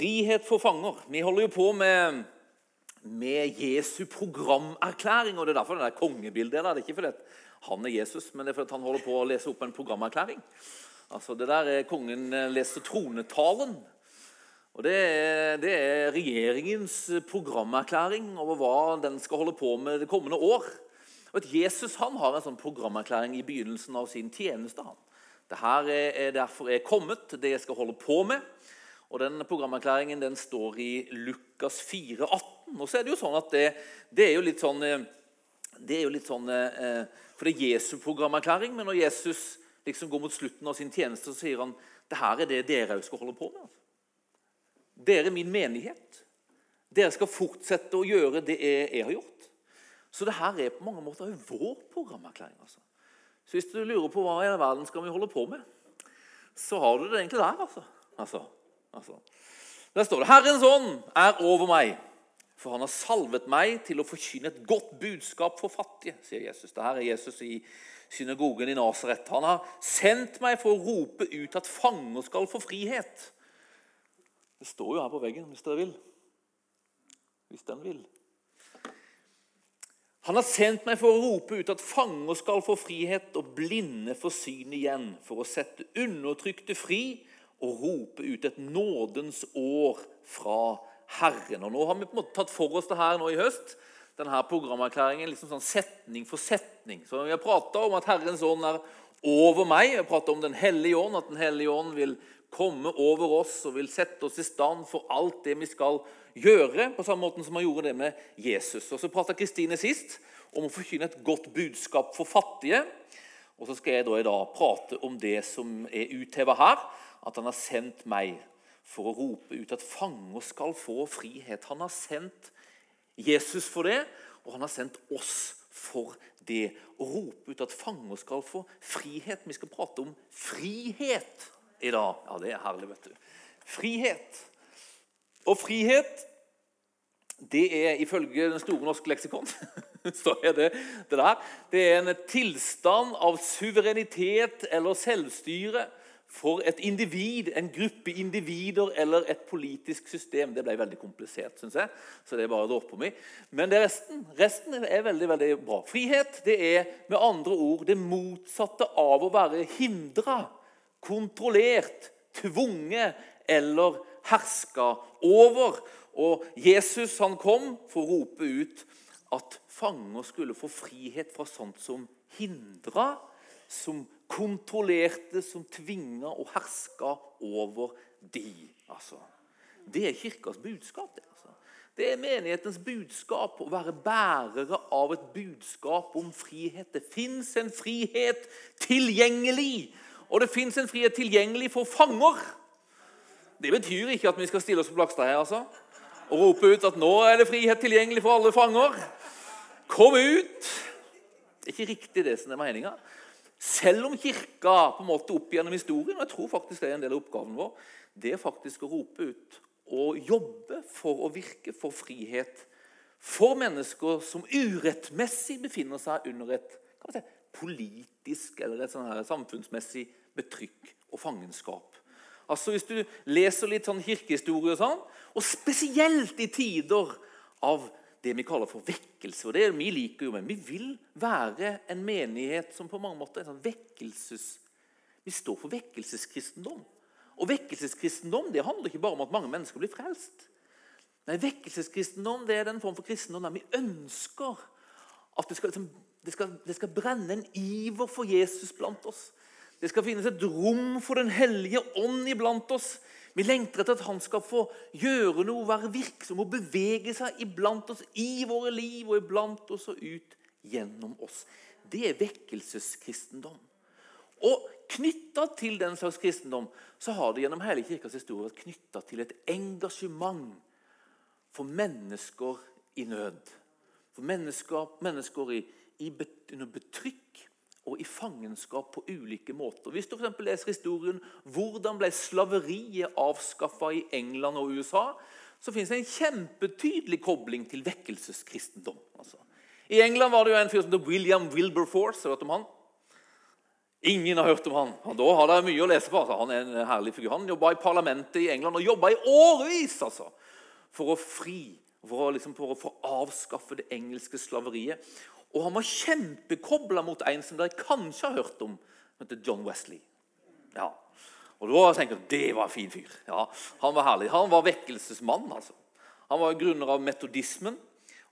Frihet for fanger. Vi holder jo på med, med Jesu programerklæring. og Det er derfor det der kongebildet der. Det er ikke fordi han er Jesus, men det er fordi han holder på å lese opp en programerklæring. Altså, Det der er kongen leser tronetalen. Og det er, det er regjeringens programerklæring over hva den skal holde på med det kommende år. Og at Jesus han har en sånn programerklæring i begynnelsen av sin tjeneste. han. her er derfor jeg er kommet, det jeg skal holde på med. Og den Programerklæringen den står i Lukas 4, 18. Og så er det jo sånn at det, det er jo litt sånn eh, det er jo litt sånn, eh, For det er Jesu programerklæring, men når Jesus liksom går mot slutten av sin tjeneste, så sier han det her er det dere òg skal holde på med. Altså. Dere er min menighet. Dere skal fortsette å gjøre det jeg, har gjort. Så det her er på mange måter vår programerklæring. altså. Så hvis du lurer på hva i verden skal vi holde på med, så har du det egentlig der. altså. altså. Altså. Der står det 'Herrens ånd er over meg', for han har salvet meg til å forkynne et godt budskap for fattige. sier Jesus. Det her er Jesus i synagogen i Nasaret. Han har sendt meg for å rope ut at fanger skal få frihet. Det står jo her på veggen hvis dere vil. Hvis den vil. Han har sendt meg for å rope ut at fanger skal få frihet og blinde få syn igjen, for å sette undertrykte fri og rope ut et nådens år fra Herren. Og Nå har vi på en måte tatt for oss det her nå i høst. denne programerklæringen liksom sånn setning for setning. Så Vi har prata om at Herrens ånd er over meg. Vi har prata om Den hellige ånd, at Den hellige ånd vil komme over oss og vil sette oss i stand for alt det vi skal gjøre, på samme måte som han gjorde det med Jesus. Og Så prata Kristine sist om å forkynne et godt budskap for fattige. Og så skal jeg da i dag prate om det som er utheva her, at han har sendt meg for å rope ut at fanger skal få frihet. Han har sendt Jesus for det, og han har sendt oss for det. Å rope ut at fanger skal få frihet. Vi skal prate om frihet i dag. Ja, det er herlig, vet du. Frihet. Og frihet, det er ifølge Den store norske leksikon så er det det der. Det er en tilstand av suverenitet eller selvstyre for et individ, en gruppe individer eller et politisk system. Det ble veldig komplisert, syns jeg. så det er bare dropper vi. Men det resten, resten er veldig veldig bra. Frihet det er med andre ord det motsatte av å være hindra, kontrollert, tvunget eller herska over. Og Jesus han kom for å rope ut at fanger skulle få frihet fra sånt som hindra, som kontrollerte, som tvinga og herska over de. Altså. Det er kirkas budskap. Det, altså. det er menighetens budskap å være bærere av et budskap om frihet. Det fins en frihet tilgjengelig, og det fins en frihet tilgjengelig for fanger. Det betyr ikke at vi skal stille oss på Blakstad her altså, og rope ut at nå er det frihet tilgjengelig for alle fanger. Kom ut! Det er ikke riktig det som er meninga. Selv om Kirka på en måte opp gjennom historien og jeg tror faktisk det er en del av oppgaven vår, det er faktisk å rope ut og jobbe for å virke for frihet for mennesker som urettmessig befinner seg under et si, politisk eller et sånn samfunnsmessig betrykk og fangenskap. Altså Hvis du leser litt sånn kirkehistorie, og sånn, og spesielt i tider av det vi kaller for vekkelse. og det er Vi liker jo, men vi vil være en menighet som på mange måter er en sånn vekkelses... Vi står for vekkelseskristendom. Og vekkelseskristendom det handler ikke bare om at mange mennesker blir frelst. Nei, Vekkelseskristendom det er den form for kristendom der vi ønsker at det skal, liksom, det, skal, det skal brenne en iver for Jesus blant oss. Det skal finnes et rom for Den hellige ånd iblant oss. Vi lengter etter at han skal få gjøre noe, være virksom og bevege seg iblant oss, i våre liv og iblant oss og ut gjennom oss. Det er vekkelseskristendom. Og Knytta til den slags kristendom så har det gjennom hele kirkas historie vært knytta til et engasjement for mennesker i nød. For mennesker, mennesker i, i, under betrykk og i fangenskap på ulike måter. Hvis du for leser historien hvordan ble slaveriet avskaffa i England og USA, så finnes det en kjempetydelig kobling til vekkelseskristendom. Altså. I England var det jo en fyr som het William Wilberforce. Har du hørt om han? Ingen har hørt om han. Da har de mye å lese på. Altså. Han er en herlig figur. Han jobba i parlamentet i England og jobba i årevis altså, for å fri, for å, liksom, for å få avskaffe det engelske slaveriet. Og han var kjempekobla mot en som dere kanskje har hørt om, som heter John Wesley. Ja. Og da tenker jeg det var en fin fyr. Ja, Han var herlig. Han var vekkelsesmann. altså. Han var grunner av metodismen.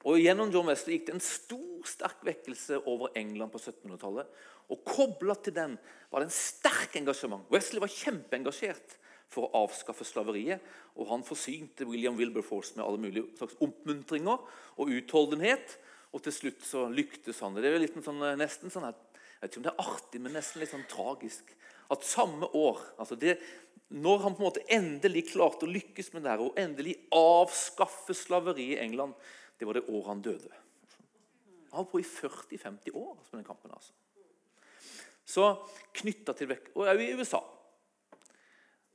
Og Gjennom John Wesley gikk det en stor, sterk vekkelse over England på 1700-tallet. Og Kobla til den var det en sterk engasjement. Wesley var kjempeengasjert for å avskaffe slaveriet. Og han forsynte William Wilberforce med alle mulige slags oppmuntringer og utholdenhet. Og til slutt så lyktes han. Det er litt sånn, nesten sånn Jeg vet ikke om det er artig, men nesten litt sånn tragisk. At samme år altså det, Når han på en måte endelig klarte å lykkes med det her, og endelig avskaffe slaveriet i England, det var det året han døde. Han var på i 40-50 år altså, med den kampen. altså. Så knytta til vekk, Og òg i USA.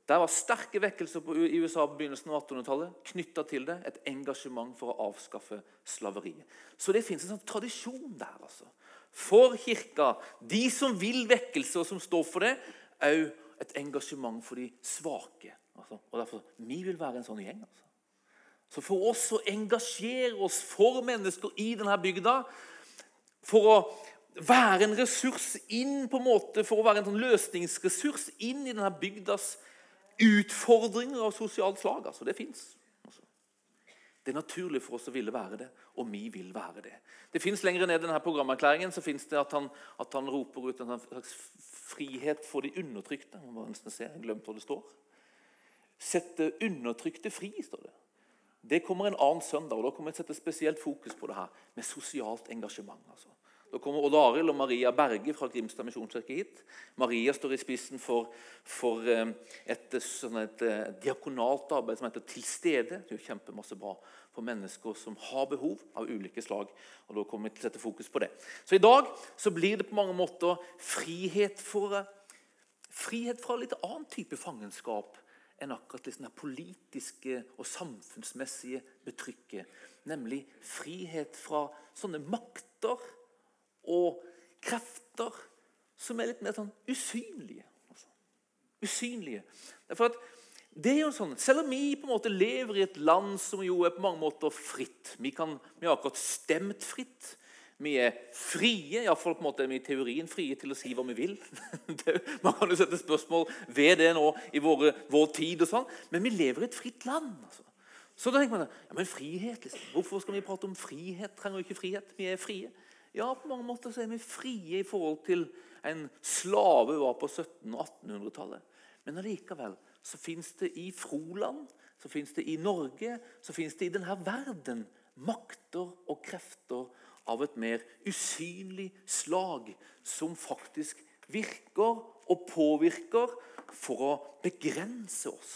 Det var sterke vekkelser i USA på begynnelsen av 1800-tallet knytta til det. Et engasjement for å avskaffe slaveriet. Så det fins en sånn tradisjon der. altså. For kirka, de som vil vekkelse, og som står for det, òg et engasjement for de svake. Altså, og derfor, Vi vil være en sånn gjeng. altså. Så for oss å engasjere oss for mennesker i denne bygda, for å være en ressurs inn på en måte, for å være en sånn løsningsressurs inn i denne bygdas utfordringer av sosialt slag. altså Det fins. Altså. Det er naturlig for oss å ville være det, og vi vil være det. Det fins lenger ned i denne programerklæringen så det at han, at han roper ut en slags frihet for de undertrykte. Man må nesten se, jeg glemte hva det står. Sette undertrykte fri, står det. Det kommer en annen søndag, og da kommer jeg til å sette spesielt fokus på det her med sosialt engasjement. altså. Da kommer Odd Arild og Maria Berge fra Grimstad misjonskirke hit. Maria står i spissen for, for eh, et, sånn et, et, diakonalt arbeid som heter 'Til stede'. Det er kjempemasse bra for mennesker som har behov av ulike slag. og da kommer vi til å sette fokus på det. Så i dag så blir det på mange måter frihet, for, frihet fra litt annen type fangenskap enn akkurat liksom det politiske og samfunnsmessige betrykket. Nemlig frihet fra sånne makter og krefter som er litt mer sånn usynlige. Altså. Usynlige. Derfor at det er jo sånn, Selv om vi på en måte lever i et land som jo er på mange måter fritt Vi, kan, vi har akkurat stemt fritt. Vi er frie, iallfall i teorien frie til å si hva vi vil. man kan jo sette spørsmål ved det nå i våre, vår tid, og sånn, men vi lever i et fritt land. Altså. Så da tenker man ja, men frihet, liksom. Hvorfor skal vi prate om frihet? Trenger vi ikke frihet? Vi er frie. Ja, på mange måter så er vi frie i forhold til en slave var på 1700- og 1800-tallet. Men allikevel så fins det i Froland, så fins det i Norge, så fins det i denne verden makter og krefter av et mer usynlig slag som faktisk virker og påvirker for å begrense oss.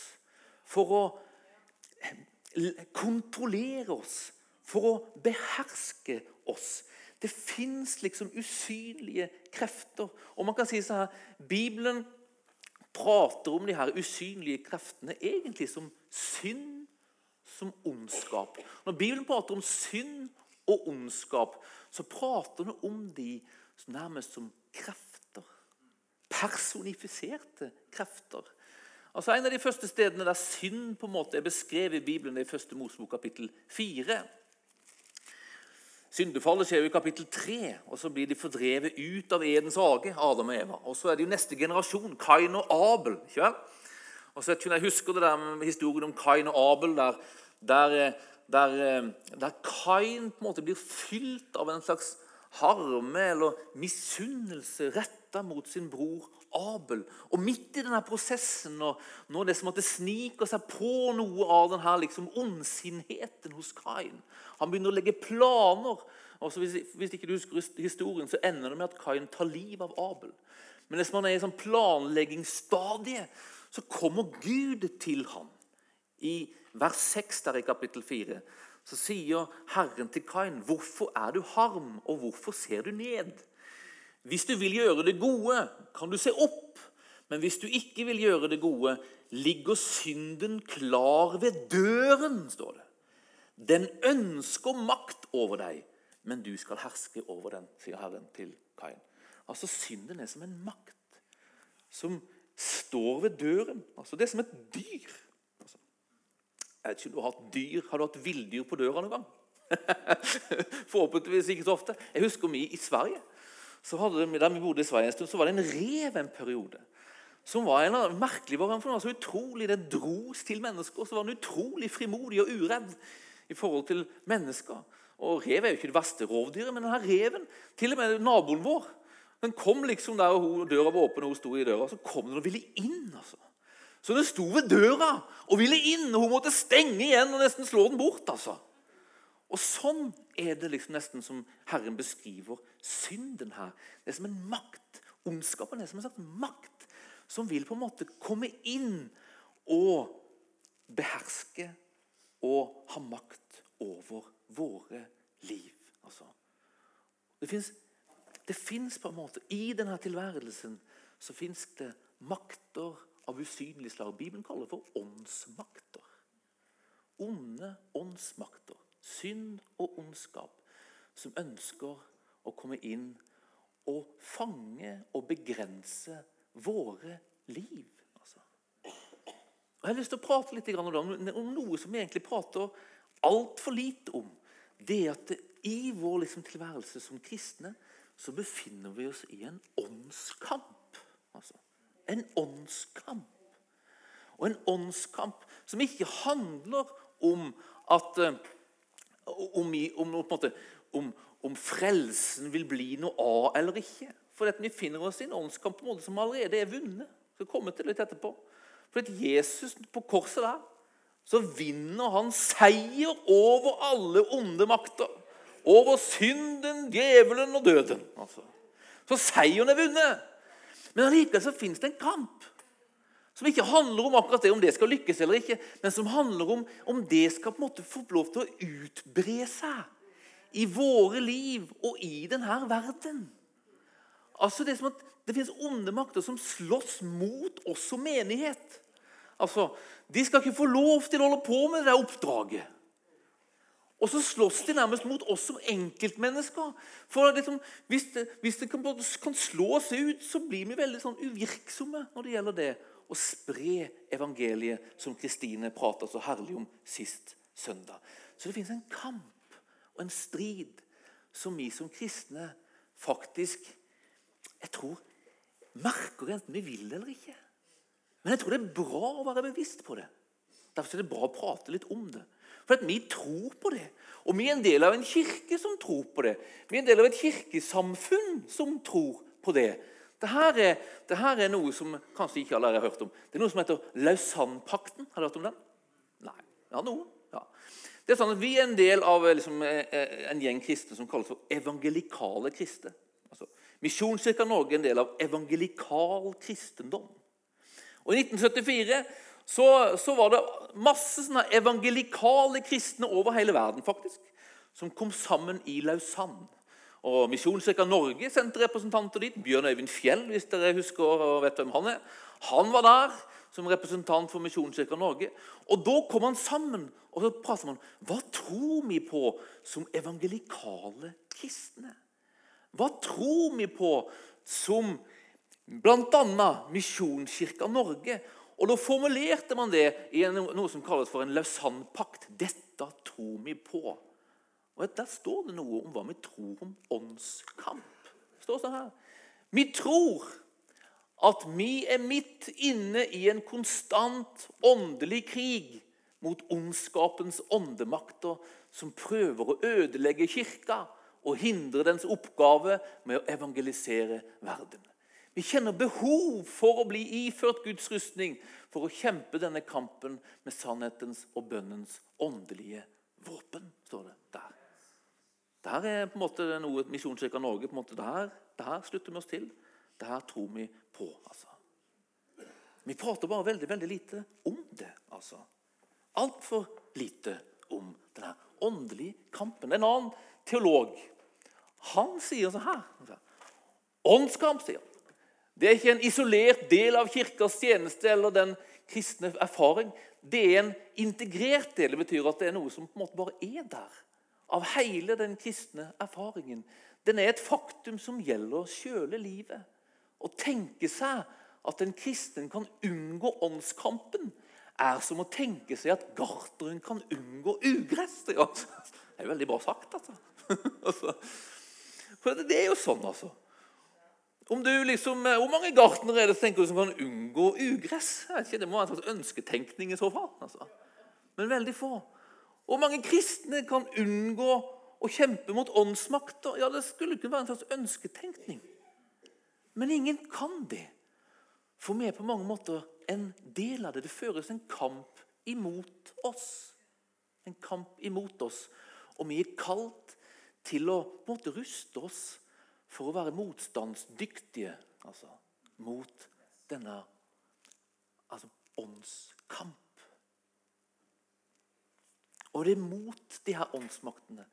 For å kontrollere oss. For å beherske oss. Det fins liksom usynlige krefter. Og man kan si sånn her, Bibelen prater om de her usynlige kreftene egentlig som synd, som ondskap. Når Bibelen prater om synd og ondskap, så prater den om de nærmest som krefter. Personifiserte krefter. Altså En av de første stedene der synd på en måte er beskrevet i Bibelen, er i første Mosebok kapittel 4. Syndefallet skjer jo i kapittel 3, og så blir de fordrevet ut av Edens hage. Adam og Eva. Og Så er det jo neste generasjon, Kain og Abel. ikke vel? Og så Jeg husker det der med historien om Kain og Abel, der, der der, eh, der Kain på en måte blir fylt av en slags harme eller misunnelse retta mot sin bror Abel. Og midt i denne prosessen, og når det som at det sniker seg på noe av denne liksom ondsinnheten hos Kain Han begynner å legge planer. og hvis, hvis, ikke du husker historien, så ender det med at Kain tar livet av Abel. Men hvis man er i sånn planleggingsstadie, så kommer Gud til ham i vers 6 der i kapittel 4 så sier Herren til Kain, 'Hvorfor er du harm, og hvorfor ser du ned?' Hvis du vil gjøre det gode, kan du se opp. Men hvis du ikke vil gjøre det gode, ligger synden klar ved døren, står det. Den ønsker makt over deg, men du skal herske over den, sier Herren til Kain. Altså Synden er som en makt. som står ved døren. Altså, det er som et dyr. Altså, jeg vet ikke om du Har hatt dyr. Har du hatt villdyr på døra noen gang? Forhåpentligvis ikke så ofte. Jeg husker vi i Sverige. Så hadde, de, da vi bodde i Sverige en stund, så var det en rev en periode. Som var en av, merkelig variant. for den var så utrolig, Den dros til mennesker. Og Så var den utrolig frimodig og uredd i forhold til mennesker. Og Rev er jo ikke det verste rovdyret, men denne reven Til og med naboen vår den kom liksom der og døra var åpen, og hun sto i døra. Så kom den og ville inn. altså. Så den sto ved døra og ville inn, og hun måtte stenge igjen og nesten slå den bort. altså. Og Sånn er det liksom nesten som Herren beskriver synden her. Det er som en makt. Ondskapen er som en slags makt som vil på en måte komme inn og beherske og ha makt over våre liv. Altså. Det fins på en måte I denne tilværelsen så fins det makter av usynlig slag. Bibelen kaller det for åndsmakter. Onde åndsmakter synd og ondskap som ønsker å komme inn og fange og begrense våre liv. Altså. Jeg har lyst til å prate litt om noe som vi egentlig prater altfor lite om. Det er at i vår liksom, tilværelse som kristne så befinner vi oss i en åndskamp. Altså. En åndskamp. Og en åndskamp som ikke handler om at eh, om, om, måte, om, om, frelsen vil bli noe av eller ikke. For vi finner oss i en åndskamp på en måte som allerede er vunnet. Skal komme til litt etterpå. For Jesus på korset der, så vinner han seier over alle onde makter. Over synden, djevelen og døden. Altså. Så seieren er vunnet. Men allikevel så fins det en kamp. Som ikke handler om akkurat det, om det skal lykkes eller ikke, men som handler om om det skal på en måte få lov til å utbre seg i våre liv og i denne verden. Altså Det er som at det finnes onde makter som slåss mot oss som menighet. Altså, De skal ikke få lov til å holde på med det der oppdraget. Og så slåss de nærmest mot oss som enkeltmennesker. For liksom, hvis, det, hvis det kan, kan slå oss ut, så blir vi veldig sånn uvirksomme når det gjelder det og spre evangeliet, som Kristine prata så herlig om sist søndag. Så det fins en kamp og en strid som vi som kristne faktisk jeg tror merker enten vi vil eller ikke. Men jeg tror det er bra å være bevisst på det. Derfor er det bra å prate litt om det. For at vi tror på det. Og vi er en del av en kirke som tror på det. Vi er en del av et kirkesamfunn som tror på det. Dette er, dette er, noe som kanskje ikke alle har hørt om. Det er noe som heter Lausanne-pakten. Har du hørt om den? Nei. Ja, noen. Ja. Det er sånn at Vi er en del av liksom, eh, eh, en gjeng kristne som kalles for evangelikale kristne. Altså, Misjonskirka Norge er en del av evangelikal kristendom. Og I 1974 så, så var det masse sånne evangelikale kristne over hele verden faktisk, som kom sammen i Lausanne. Og Misjonskirka Norge sendte representanter dit. Bjørn Øyvind Fjell, hvis dere husker og vet hvem han er. Han var der som representant for Misjonskirka Norge. Og Da kom han sammen og så pratet man hva tror vi på som evangelikale kristne. Hva tror vi på som bl.a. Misjonskirka Norge? Og Da formulerte man det i noe som kalles for en Lausanne-pakt. Dette tror vi på. Og Der står det noe om hva vi tror om åndskamp. Det står sånn her. Vi tror at vi er midt inne i en konstant åndelig krig mot ondskapens åndemakter som prøver å ødelegge kirka og hindre dens oppgave med å evangelisere verden. Vi kjenner behov for å bli iført Guds rustning for å kjempe denne kampen med sannhetens og bønnens åndelige våpen, står det der. Dette er på en måte noe Misjonskirka Norge på en måte, det her, det her slutter vi oss til. Det her tror vi på. altså. Vi prater bare veldig veldig lite om det. altså. Altfor lite om denne åndelige kampen. En annen teolog han sier sånn her Åndskamp, sier han. Det er ikke en isolert del av kirkas tjeneste eller den kristne erfaring. Det er en integrert del. Det betyr at det er noe som på en måte bare er der av hele den kristne erfaringen. Den er et faktum som gjelder sjøle livet. Å tenke seg at en kristen kan unngå åndskampen, er som å tenke seg at garteren kan unngå ugress. Det er jo veldig bra sagt, altså. altså. For det er jo sånn, altså. Om du liksom, eh, Hvor mange gartnere er det tenker du som kan unngå ugress? Ikke, Det må være en slags ønsketenkning i så fall. Altså. Men veldig få. Hvor mange kristne kan unngå å kjempe mot åndsmakter? Ja, Det skulle kunne være en slags ønsketenkning. Men ingen kan det. For vi er på mange måter en del av det. Det føres en kamp imot oss. En kamp imot oss. Og vi er kalt til å måte ruste oss for å være motstandsdyktige altså, mot denne altså, åndskamp. Og det er mot de her åndsmaktene.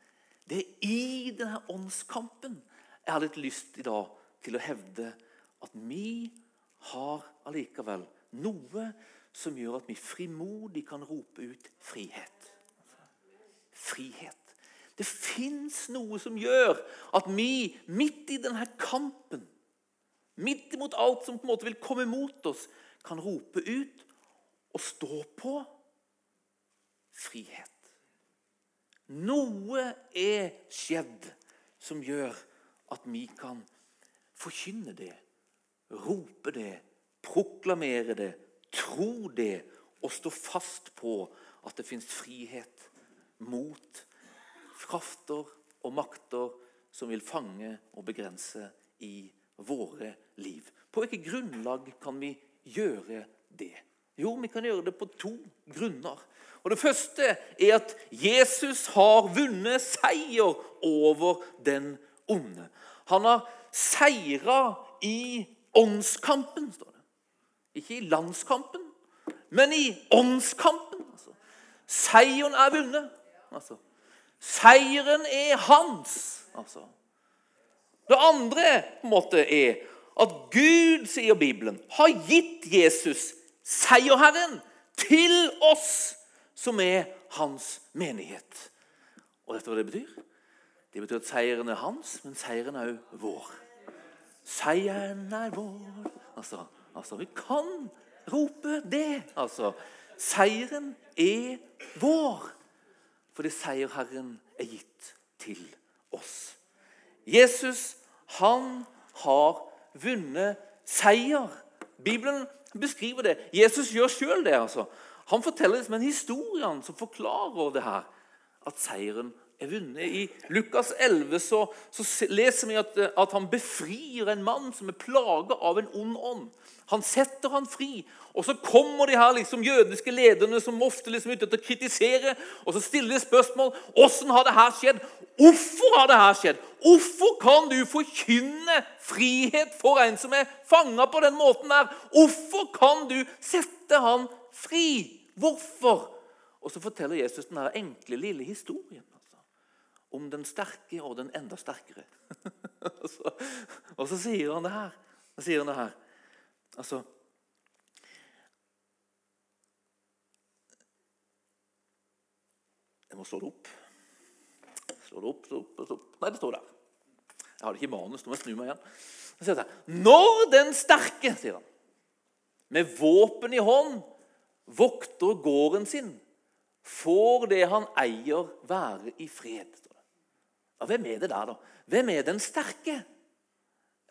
Det er i denne åndskampen jeg har litt lyst i dag til å hevde at vi har allikevel noe som gjør at vi frimodig kan rope ut frihet. Frihet. Det fins noe som gjør at vi midt i denne kampen, midt imot alt som på en måte vil komme mot oss, kan rope ut og stå på frihet. Noe er skjedd som gjør at vi kan forkynne det, rope det, proklamere det, tro det og stå fast på at det fins frihet mot krafter og makter som vil fange og begrense i våre liv. På hvilket grunnlag kan vi gjøre det? Jo, vi kan gjøre det på to grunner. Og Det første er at Jesus har vunnet seier over den onde. Han har seira i åndskampen, står det. Ikke i landskampen, men i åndskampen. Altså. Seieren er vunnet. Altså. Seieren er hans. Altså. Det andre på en måte er at Gud, sier Bibelen, har gitt Jesus, seierherren, til oss som er hans menighet. Og vet du hva det betyr? Det betyr at seieren er hans, men seieren er òg vår. Seieren er vår altså, altså, vi kan rope det. Altså, seieren er vår fordi seierherren er gitt til oss. Jesus, han har vunnet seier. Bibelen beskriver det. Jesus gjør sjøl det. altså. Han forteller det som en historie som forklarer det her. At seieren er vunnet. I Lukas 11 så, så leser vi at, at, han befrir en mann som er plaga av en ond ånd. Han setter han fri. Og Så kommer de her liksom jødiske lederne som ofte liksom ute til å kritisere. Og så stiller de spørsmål hvordan har det her skjedd. Hvorfor har det her skjedd? Hvorfor kan du forkynne frihet for en som er fanga på den måten der? Hvorfor kan du sette han fri? Hvorfor? Og så forteller Jesus den enkle, lille historien om den sterke og den enda sterkere. og, så, og, så, sier han det her. Så sier han det her. Altså Jeg må slå det opp. Slå det opp, slå opp, slå opp. Nei, det står der. Jeg har det ikke i manus. Nå må jeg snu meg igjen. Så sier han, Når den sterke, sier han, med våpen i hånd vokter gården sin, får det han eier, være i fred. Ja, Hvem er det der, da? Hvem er den sterke?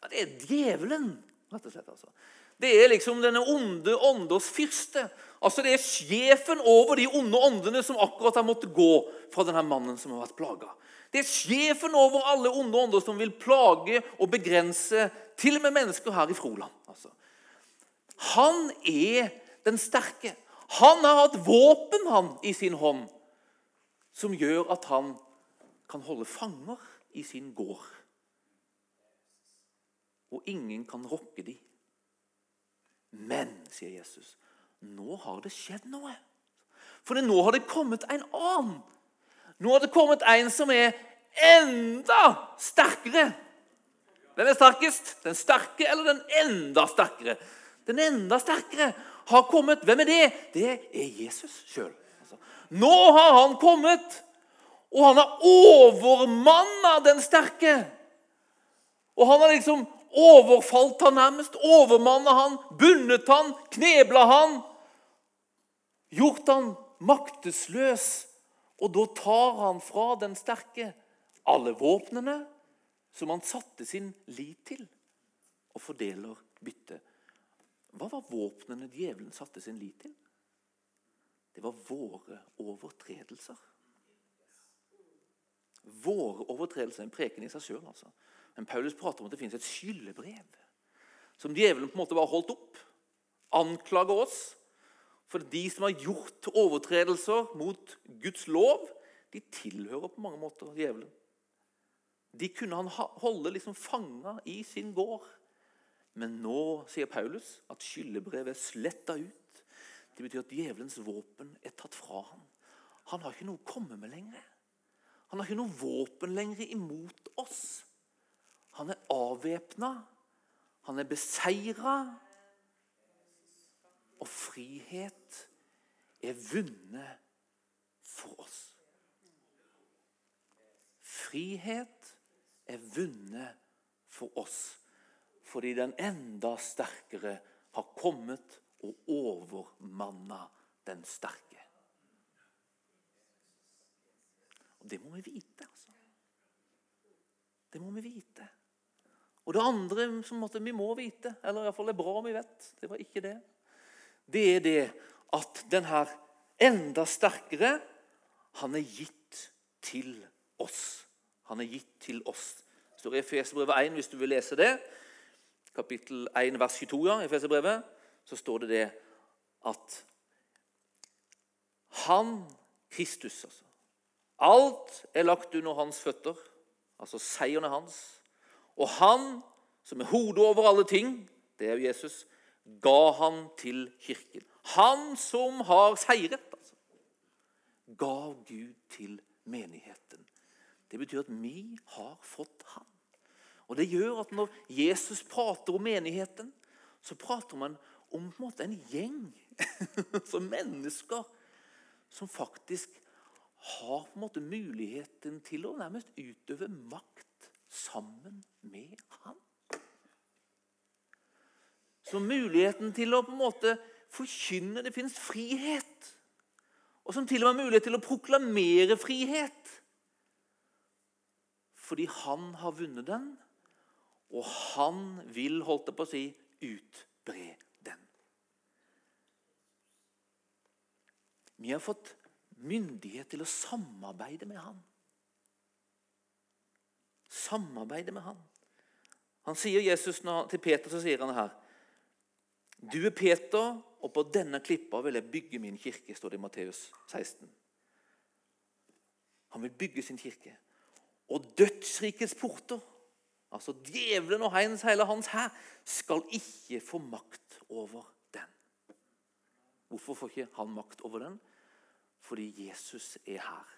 Ja, Det er djevelen, rett og slett. altså. Det er liksom denne onde ånders fyrste. Altså Det er sjefen over de onde åndene som akkurat har måttet gå fra denne mannen som har vært plaga. Det er sjefen over alle onde ånder som vil plage og begrense til og med mennesker her i Froland. Altså. Han er den sterke. Han har hatt våpen han i sin hånd som gjør at han kan holde fanger i sin gård. Og ingen kan rokke dem. Men, sier Jesus, nå har det skjedd noe. For nå har det kommet en annen. Nå har det kommet en som er enda sterkere. Hvem er sterkest? Den sterke eller den enda sterkere? Den enda sterkere har kommet. Hvem er det? Det er Jesus sjøl. Altså, nå har han kommet og han har overmanna den sterke. Og han har liksom overfalt han nærmest, overmanna han, bundet han, knebla han. Gjort han maktesløs. Og da tar han fra den sterke alle våpnene som han satte sin lit til, og fordeler byttet. Hva var våpnene djevelen satte sin lit til? Det var våre overtredelser. Våre overtredelser. En preken i seg sjøl. Altså. Men Paulus prater om at det finnes et skyldebrev som djevelen på en måte bare holdt opp. Anklager oss. For de som har gjort overtredelser mot Guds lov, de tilhører på mange måter djevelen. De kunne han holde liksom fanga i sin gård. Men nå sier Paulus at skyldebrevet er sletta ut. Det betyr at djevelens våpen er tatt fra ham. Han har ikke noe å komme med lenger. Han har ikke noe våpen lenger imot oss. Han er avvæpna. Han er beseira. Og frihet er vunnet for oss. Frihet er vunnet for oss fordi den enda sterkere har kommet og overmanna den sterke. Og Det må vi vite, altså. Det må vi vite. Og det andre som vi må vite, eller iallfall er bra om vi vet, det var ikke det, det er det at den her enda sterkere, han er gitt til oss. Han er gitt til oss. Det står i Efeserbrevet 1 hvis du vil lese det kapittel 1, vers 22 ja, i Efeserbrevet, så står det det at han, Kristus altså, Alt er lagt under hans føtter, altså seieren er hans. Og han, som er hodet over alle ting, det er jo Jesus, ga han til kirken. Han som har seiret, altså, gav Gud til menigheten. Det betyr at vi har fått han. Og Det gjør at når Jesus prater om menigheten, så prater man om en, måte, en gjeng som mennesker som faktisk har på en måte muligheten til å nærmest utøve makt sammen med han. Så muligheten til å på en måte forkynne Det finnes frihet. Og som til og med har mulighet til å proklamere frihet. Fordi han har vunnet den, og han vil, holdt jeg på å si, utbre den. Vi har fått myndighet til å samarbeide med han. Samarbeide med han. Han sier Jesus Til Peter så sier han det her Du er Peter, og på denne klippa vil jeg bygge min kirke, står det i Matteus 16. Han vil bygge sin kirke. Og dødsrikets porter altså djevelen og hans, hele hans hær, skal ikke få makt over den. Hvorfor får ikke han makt over den? Fordi Jesus er her.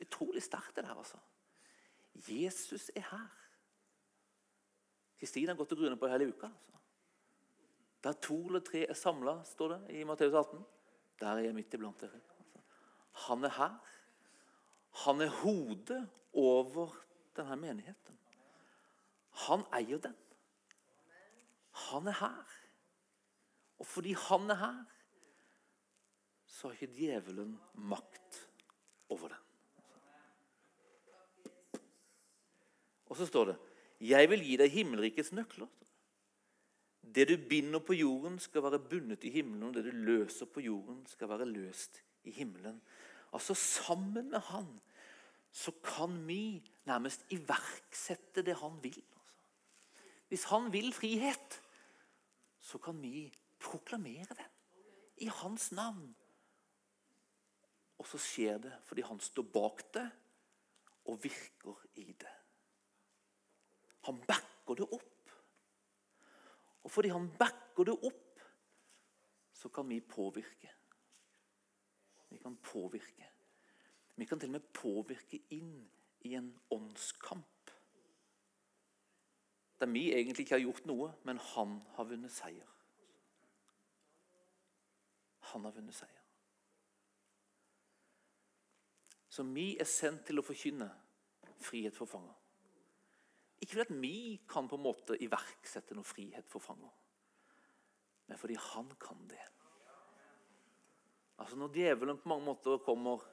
Utrolig sterkt det der, altså. Jesus er her. Kristin har gått og grunnet på hele uka. altså. Der to eller tre er samla, står det i Matteus 18. Der er jeg midt iblant dere. Altså. Han er her. Han er hodet over denne menigheten. Han eier den. Han er her. Og fordi han er her, så har ikke djevelen makt over den. Og så står det Jeg vil gi deg himmelrikets nøkler. Det du binder på jorden, skal være bundet i himmelen. Og det du løser på jorden, skal være løst i himmelen. Altså Sammen med Han så kan vi nærmest iverksette det Han vil. Hvis han vil frihet, så kan vi proklamere den i hans navn. Og så skjer det fordi han står bak det og virker i det. Han backer det opp. Og fordi han backer det opp, så kan vi påvirke. Vi kan påvirke. Vi kan til og med påvirke inn i en åndskamp der vi egentlig ikke har gjort noe, men han har vunnet seier. Han har vunnet seier. Så vi er sendt til å forkynne frihet for fanger. Ikke fordi at vi kan på en måte iverksette noe frihet for fanger, men fordi han kan det. Altså Når djevelen på mange måter kommer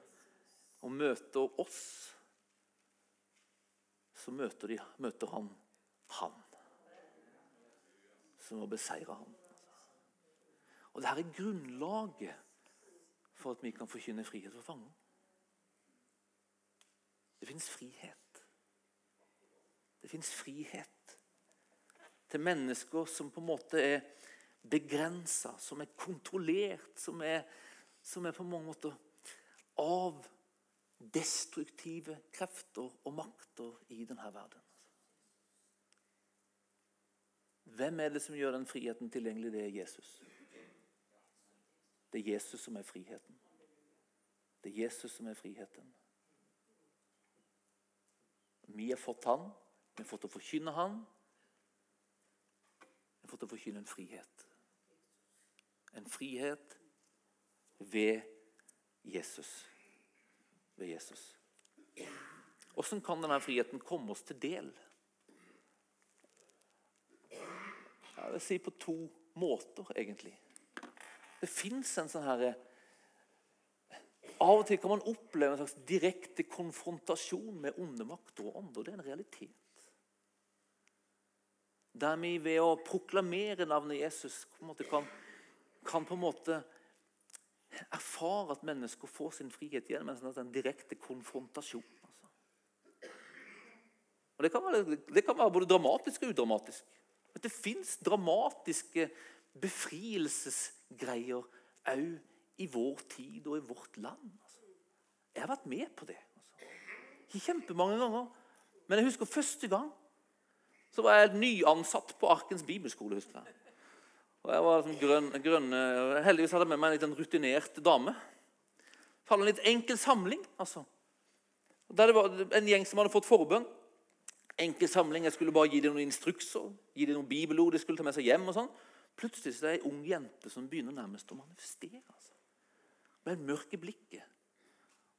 og møter oss, så møter, de, møter han han som har beseira ham. Og Dette er grunnlaget for at vi kan forkynne frihet for fanger. Det fins frihet. Det fins frihet til mennesker som på en måte er begrensa, som er kontrollert, som er, som er på mange måter av destruktive krefter og makter i denne verden. Hvem er det som gjør den friheten tilgjengelig? Det er Jesus. Det er Jesus som er friheten. Det er Jesus som er friheten. Vi har fått han, vi har fått å forkynne han. Vi har fått å forkynne en frihet. En frihet ved Jesus. Ved Jesus. Hvordan kan denne friheten komme oss til del? Jeg vil si på to måter, egentlig. Det fins en sånn herre Av og til kan man oppleve en slags direkte konfrontasjon med onde makter og ånder. Det er en realitet. Der vi ved å proklamere navnet Jesus på kan, kan på en måte erfare at mennesker får sin frihet igjen, men sånn en direkte konfrontasjon. Altså. Og det kan, være, det kan være både dramatisk og udramatisk. Men det fins dramatiske befrielsesgreier òg i vår tid og i vårt land. Altså. Jeg har vært med på det. Altså. Ikke kjempemange ganger. Men jeg husker første gang så var jeg nyansatt på Arkens bibelskole. husker jeg. Og jeg var sånn grønn, grønn, Heldigvis hadde jeg med meg en litt rutinert dame. Så hadde en litt enkel samling. altså. Der det var En gjeng som hadde fått forbønn enkel samling. Jeg skulle bare gi dem noen instrukser, gi dem noen bibelord de skulle ta med seg hjem. og sånn. Plutselig så er det ei ung jente som begynner nærmest å manifestere. altså. Ble mørk i blikket.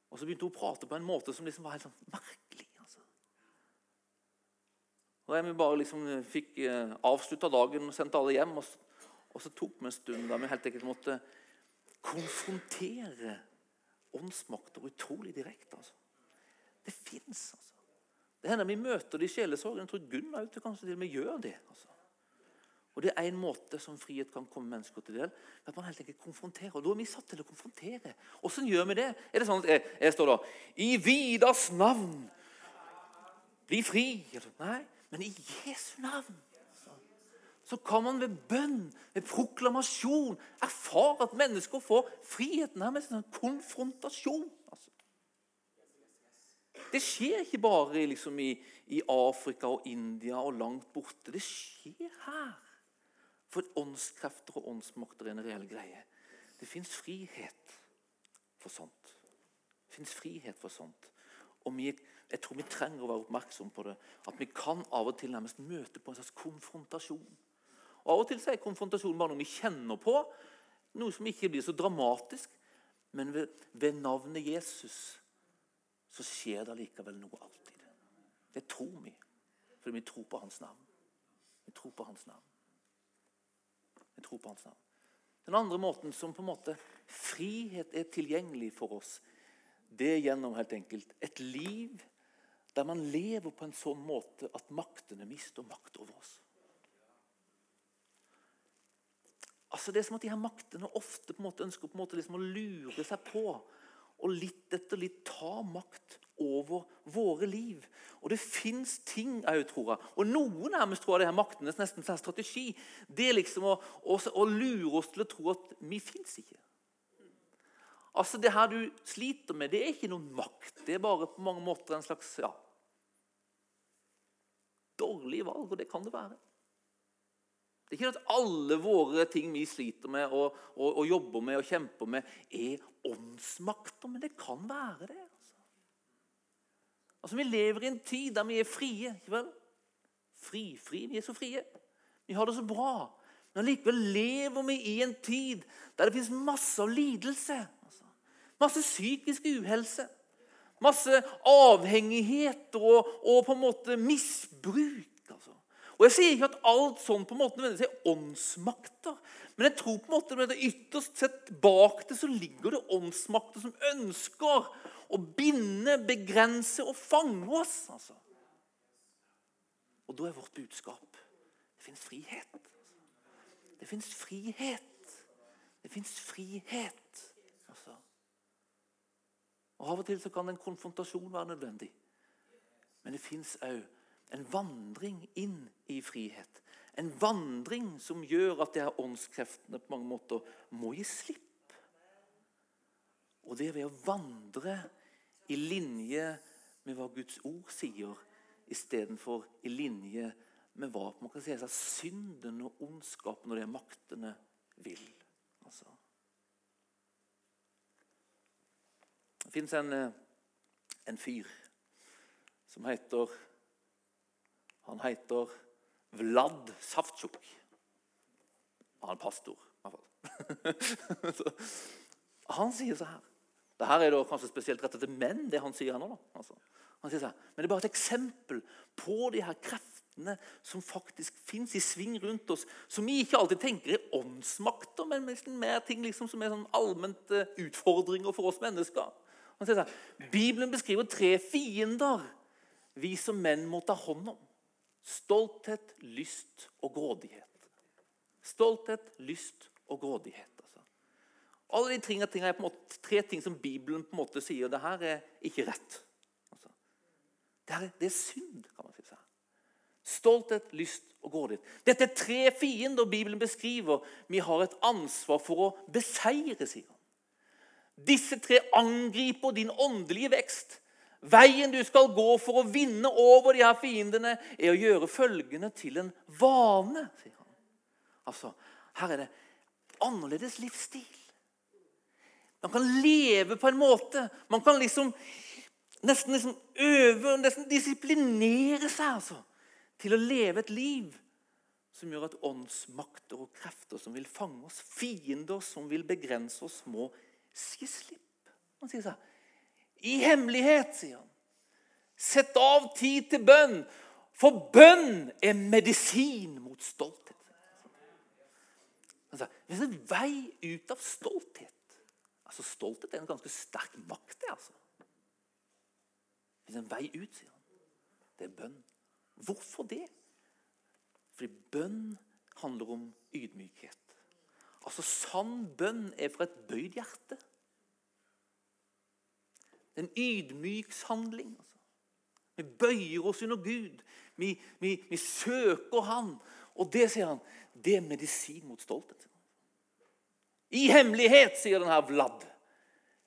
Og så begynte hun å prate på en måte som liksom var helt sånn merkelig. altså. Og jeg bare liksom fikk eh, avslutta dagen og sendte alle hjem. Og så, og så tok vi en stund da vi helt enkelt måtte konfrontere åndsmakter utrolig direkte. altså. Det fins, altså. Det hender vi møter det i sjelesorgen. Jeg tror Gunn kanskje til og med gjør det. Altså. Og Det er en måte som frihet kan komme mennesker til del. at man helt enkelt konfronterer. Og Da er vi satt til å konfrontere. Hvordan gjør vi det? Er det sånn at jeg, jeg står da I Vidas navn! Bli fri! Nei, men i Jesu navn. Så kan man ved bønn, ved proklamasjon, erfare at mennesker får friheten her med en konfrontasjon. Altså. Det skjer ikke bare liksom, i, i, Afrika og India og langt borte. Det skjer her. For åndskrefter og åndsmakter er en reell greie. Det fins frihet for sånt. Det fins frihet for sånt. Og vi, jeg tror vi trenger å være oppmerksom på det. At vi kan av og til nærmest møte på en slags konfrontasjon. Og Av og til er konfrontasjon bare noe vi kjenner på. Noe som ikke blir så dramatisk. Men ved, ved navnet Jesus så skjer det likevel noe alltid. Det tror vi, fordi vi tror på hans navn. Vi tror på hans navn. Vi tror på hans navn. Den andre måten som på en måte frihet er tilgjengelig for oss, det er gjennom helt enkelt et liv der man lever på en sånn måte at maktene mister makt over oss. Altså Det er som at de her maktene ofte på en måte ønsker på en måte liksom å lure seg på og litt etter litt ta makt over våre liv. Og det fins ting òg, tror. Og noen nærmest tror jeg det er maktenes nesten sånn strategi. Det er liksom å, å, å, lure oss til å tro at vi fins ikke. Altså Det her du sliter med, det er ikke noen makt. Det er bare på mange måter en slags ja, dårlig valg, og det kan det være. Det er ikke at alle våre ting vi sliter med og, og, og jobber med og kjemper med, er åndsmakter, men det kan være det. Altså. Vi lever i en tid der vi er frie. ikke vel? Fri, fri, Vi er så frie. Vi har det så bra. Men likevel lever vi i en tid der det finnes masse lidelse. Altså. Masse psykisk uhelse. Masse avhengigheter og, og på en måte misbruk. Altså. Og Jeg sier ikke at alt sånn på en måte nødvendigvis er åndsmakter. Men jeg tror på en måte at ytterst sett bak det så ligger det åndsmakter som ønsker å binde, begrense og fange oss. Altså. Og da er vårt budskap det fins frihet. Det fins frihet. Det fins frihet. Altså. Og Av og til så kan en konfrontasjon være nødvendig. Men det fins òg en vandring inn i frihet. En vandring som gjør at de her åndskreftene på mange måter må gi slipp. Og det er ved å vandre i linje med hva Guds ord sier, istedenfor i linje med hva man kan si, at synden og ondskapen og de maktene vil. Altså. Det fins en, eh, en fyr som heter Han heter Vlad Savtsjuk. Han er pastor, i hvert fall. han sier så her Dette er da kanskje spesielt rettet til menn, det han sier her nå. Altså. Han sier sånn, Men det er bare et eksempel på de her kreftene som faktisk fins i sving rundt oss, som vi ikke alltid tenker er åndsmakter, men mer ting liksom som er sånn allment eh, utfordringer for oss mennesker. Han sier sånn, Bibelen beskriver tre fiender vi som menn må ta hånd om. Stolthet, lyst og grådighet. Stolthet, lyst og grådighet. Alle de tingene, tingene er på en måte tre ting som Bibelen på en måte sier det her er ikke rett. Altså. Det, er, det, er, synd, kan man si. Seg. Stolthet, lyst og grådighet. Dette er tre fiender Bibelen beskriver vi har et ansvar for å beseire. sier han. Disse tre angriper din åndelige vekst. Veien du skal gå for å vinne over de her fiendene, er å gjøre følgende til en vane. sier han. Altså, Her er det annerledes livsstil. Man kan leve på en måte Man kan liksom nesten liksom øve, nesten disiplinere seg altså, til å leve et liv som gjør at åndsmakter og krefter som vil fange oss, fiender som vil begrense oss, må si slipp. Han sier sånn i hemmelighet, sier han. Sett av tid til bønn, for bønn er medisin mot stolthet. Altså, det er en vei ut av stolthet. Altså, Stolthet er en ganske sterk makt. det altså. Det er en vei ut, sier han. Det er bønn. Hvorfor det? Fordi bønn handler om ydmykhet. Altså, Sann bønn er fra et bøyd hjerte. En ydmykshandling. Altså. Vi bøyer oss under Gud. Vi, vi, vi, søker Han. Og det, sier han, det er medisin mot stolthet. I hemmelighet, sier denne Vlad.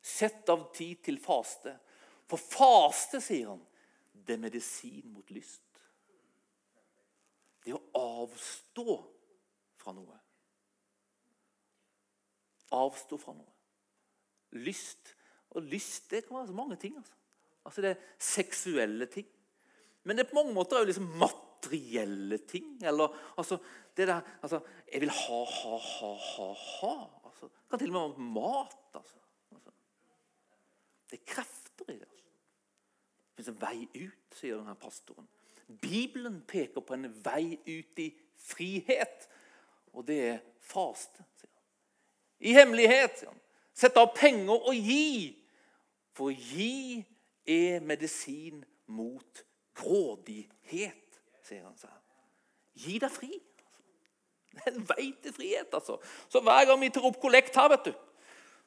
Sett av tid til faste. For faste, sier han, det er medisin mot lyst. Det å avstå fra noe. Avstå fra noe. Lyst og lyst det kan være så mange ting. Altså, altså Det er seksuelle ting. Men det er på mange måter jo liksom materielle ting. Eller altså, det der altså, Jeg vil ha, ha, ha, ha, ha. Altså, det kan til og med være mat. Altså. altså. Det er krefter i det. Altså. Det fins en vei ut, sier denne pastoren. Bibelen peker på en vei ut i frihet, og det er faste. sier han. I hemmelighet. sier han. Sett av penger og gi for å gi er medisin mot grådighet, sier han seg. Gi deg fri. Det er en vei til frihet. altså. Så Hver gang vi tar opp kollekt her, vet du,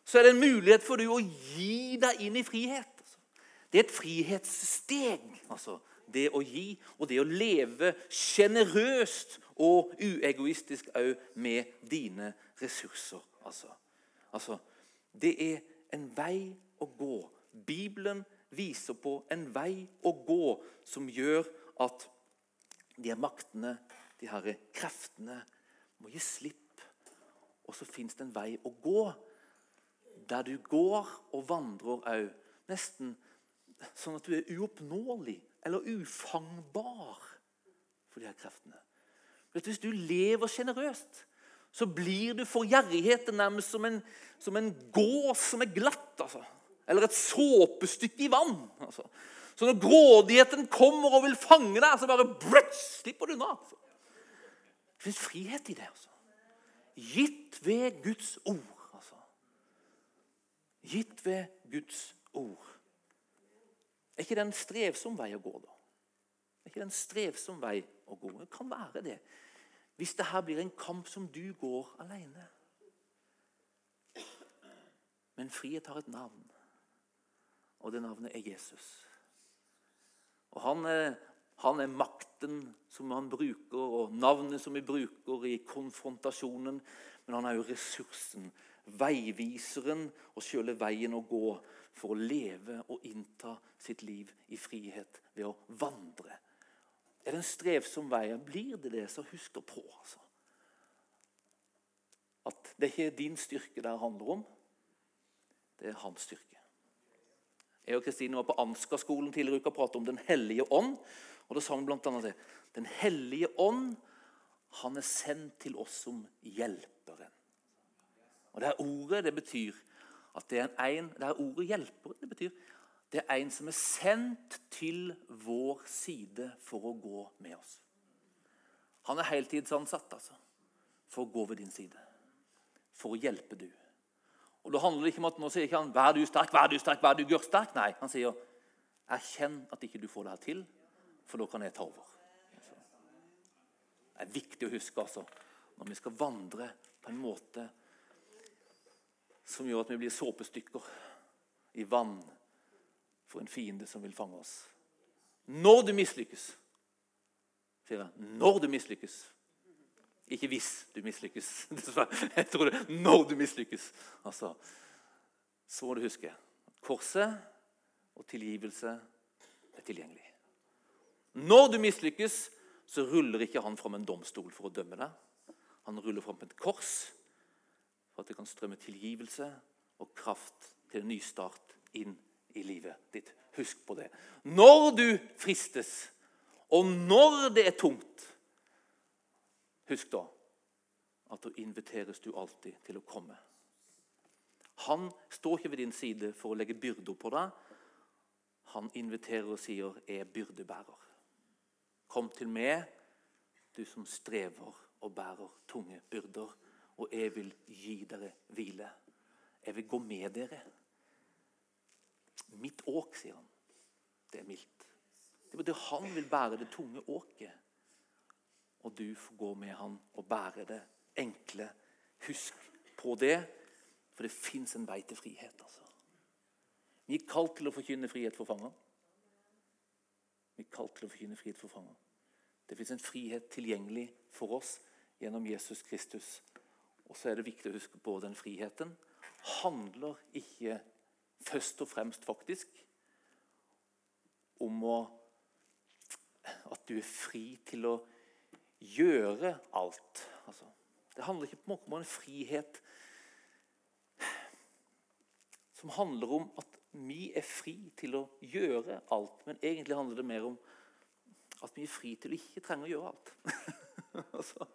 så er det en mulighet for du å gi deg inn i frihet. Altså. Det er et frihetssteg. altså. Det å gi og det å leve sjenerøst og uegoistisk òg med dine ressurser. Altså. altså, det er en vei å gå Bibelen viser på en vei å gå som gjør at de her maktene, de her kreftene, må gi slipp. Og så fins det en vei å gå der du går og vandrer òg. Nesten sånn at du er uoppnåelig eller ufangbar for de her kreftene. Hvis du lever sjenerøst, så blir du for gjerrigheten nærmest som en, som en gås som er glatt. altså. Eller et såpestykke i vann. Altså. Så når grådigheten kommer og vil fange deg, så bare brøts, slipper du unna. Altså. Det fins frihet i det. altså. Gitt ved Guds ord. altså. Gitt ved Guds ord. Er ikke det en strevsom vei å gå, da? Er ikke det en strevsom vei å gå? Det kan være det. Hvis det her blir en kamp som du går alene. Men frihet har et navn, og det navnet er Jesus. Og han er, han er makten som han bruker, og navnet som vi bruker i konfrontasjonen. Men han er jo ressursen, veiviseren og sjøle veien å gå for å leve og innta sitt liv i frihet ved å vandre. Er det en strevsom vei? Blir det det, så husk på altså. at det ikke er din styrke det handler om. Det er hans styrke. Jeg og Kristine var på Ansgar-skolen tidligere i uka og pratet om Den hellige ånd. Og Da sa vi bl.a. det. Den hellige ånd han er sendt til oss som hjelperen. Og Det her ordet det betyr at det er en, det her ordet 'hjelperen'. Det betyr det er en som er sendt til vår side for å gå med oss. Han er heltidsansatt altså, for å gå ved din side. For å hjelpe du. Og da handler det ikke om at nå sier ikke han 'vær du sterk, vær du sterk, vær du gør sterk'. Nei, han sier 'erkjenn at ikke du får det her til, for da kan jeg ta over'. Det er viktig å huske altså, når vi skal vandre på en måte som gjør at vi blir såpestykker i vann for en fiende som vil fange oss. Når du mislykkes, sier jeg, når du mislykkes ikke hvis du mislykkes. Jeg tror det når du mislykkes. Altså, så må du huske korset og tilgivelse er tilgjengelig. Når du mislykkes, så ruller ikke han fram en domstol for å dømme deg. Han ruller fram et kors for at det kan strømme tilgivelse og kraft til en ny start inn i livet ditt. Husk på det. Når du fristes, og når det er tungt Husk da at da inviteres du alltid til å komme. Han står ikke ved din side for å legge byrder på deg. Han inviterer og sier 'Jeg er byrdebærer'. Kom til meg, du som strever og bærer tunge byrder, og jeg vil gi dere hvile. Jeg vil gå med dere. Mitt åk, sier han. Det er mildt. Det betyr han vil bære det tunge åket og du får gå med han og bære det enkle. Husk på det, for det fins en vei til frihet. altså. Vi er kalt til å forkynne frihet for fanger. Vi er kalt til å forkynne frihet for fanger. Det fins en frihet tilgjengelig for oss gjennom Jesus Kristus. Og så er det viktig å huske på den friheten handler ikke først og fremst faktisk om å, at du er fri til å gjøre alt. Altså, det handler ikke om en frihet som handler om at vi er fri til å gjøre alt. Men egentlig handler det mer om at vi er fri til å ikke trenge å gjøre alt. altså,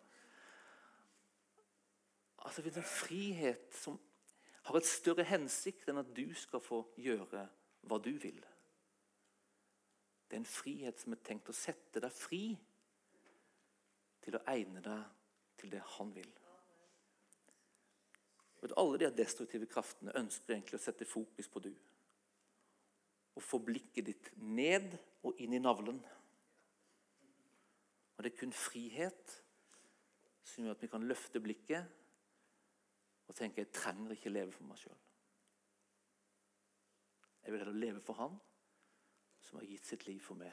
altså Det en frihet som har et større hensikt enn at du skal få gjøre hva du vil. Det er en frihet som er tenkt å sette deg fri til å egne deg til det han vil. Vet, alle de destruktive kraftene ønsker egentlig å sette fokus på du. Og få blikket ditt ned og inn i navlen. Og Det er kun frihet som gjør at vi kan løfte blikket og tenke jeg trenger ikke leve for meg sjøl. Jeg vil heller leve for Han som har gitt sitt liv for meg.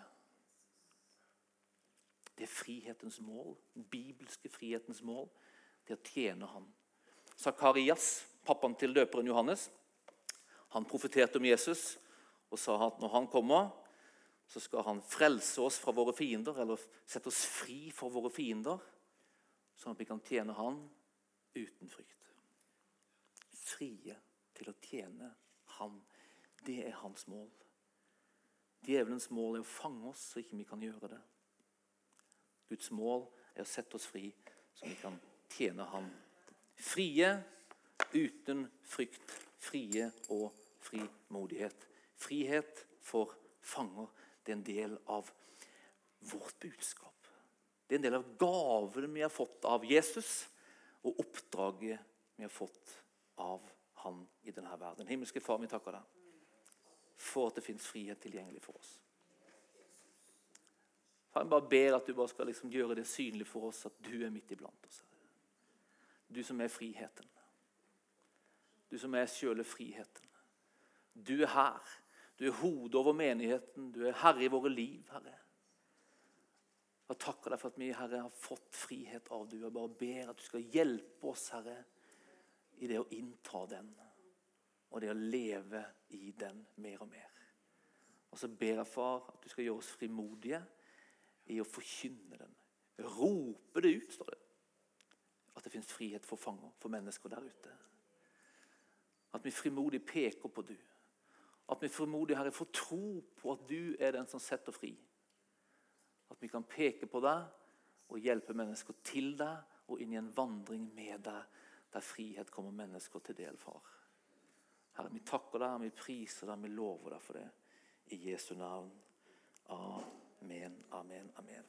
Det er frihetens mål. Den bibelske frihetens mål. Det er å tjene Han. Sakarias, pappaen til døperen Johannes, han profeterte om Jesus og sa at når han kommer, så skal han frelse oss fra våre fiender, eller sette oss fri for våre fiender, sånn at vi kan tjene Han uten frykt. Frie til å tjene Han. Det er hans mål. Djevelens mål er å fange oss så ikke vi kan gjøre det. Guds mål er å sette oss fri, så vi kan tjene han. Frie uten frykt. Frie og frimodighet. Frihet for fanger. Det er en del av vårt budskap. Det er en del av gavene vi har fått av Jesus, og oppdraget vi har fått av Han i denne verden. Himmelske Far, vi takker deg for at det fins frihet tilgjengelig for oss. Far, jeg bare ber at du bare skal liksom gjøre det synlig for oss at du er midt iblant oss. Du som er friheten. Du som er sjøle friheten. Du er her. Du er hodet over menigheten. Du er herre i våre liv, Herre. Jeg takker deg for at vi Herre, har fått frihet av du. Jeg bare ber at du skal hjelpe oss, Herre, i det å innta den. Og det å leve i den mer og mer. Og så ber jeg, far, at du skal gjøre oss frimodige i å forkynne den. Rope det ut, står det. At det fins frihet for fanger, for mennesker der ute. At vi frimodig peker på du. At vi frimodig, Herre, får tro på at du er den som setter fri. At vi kan peke på deg og hjelpe mennesker til deg og inn i en vandring med deg, der frihet kommer mennesker til del, far. Herre, vi takker deg, vi priser deg, vi lover deg for det. I Jesu navn. Amen, amen, amen.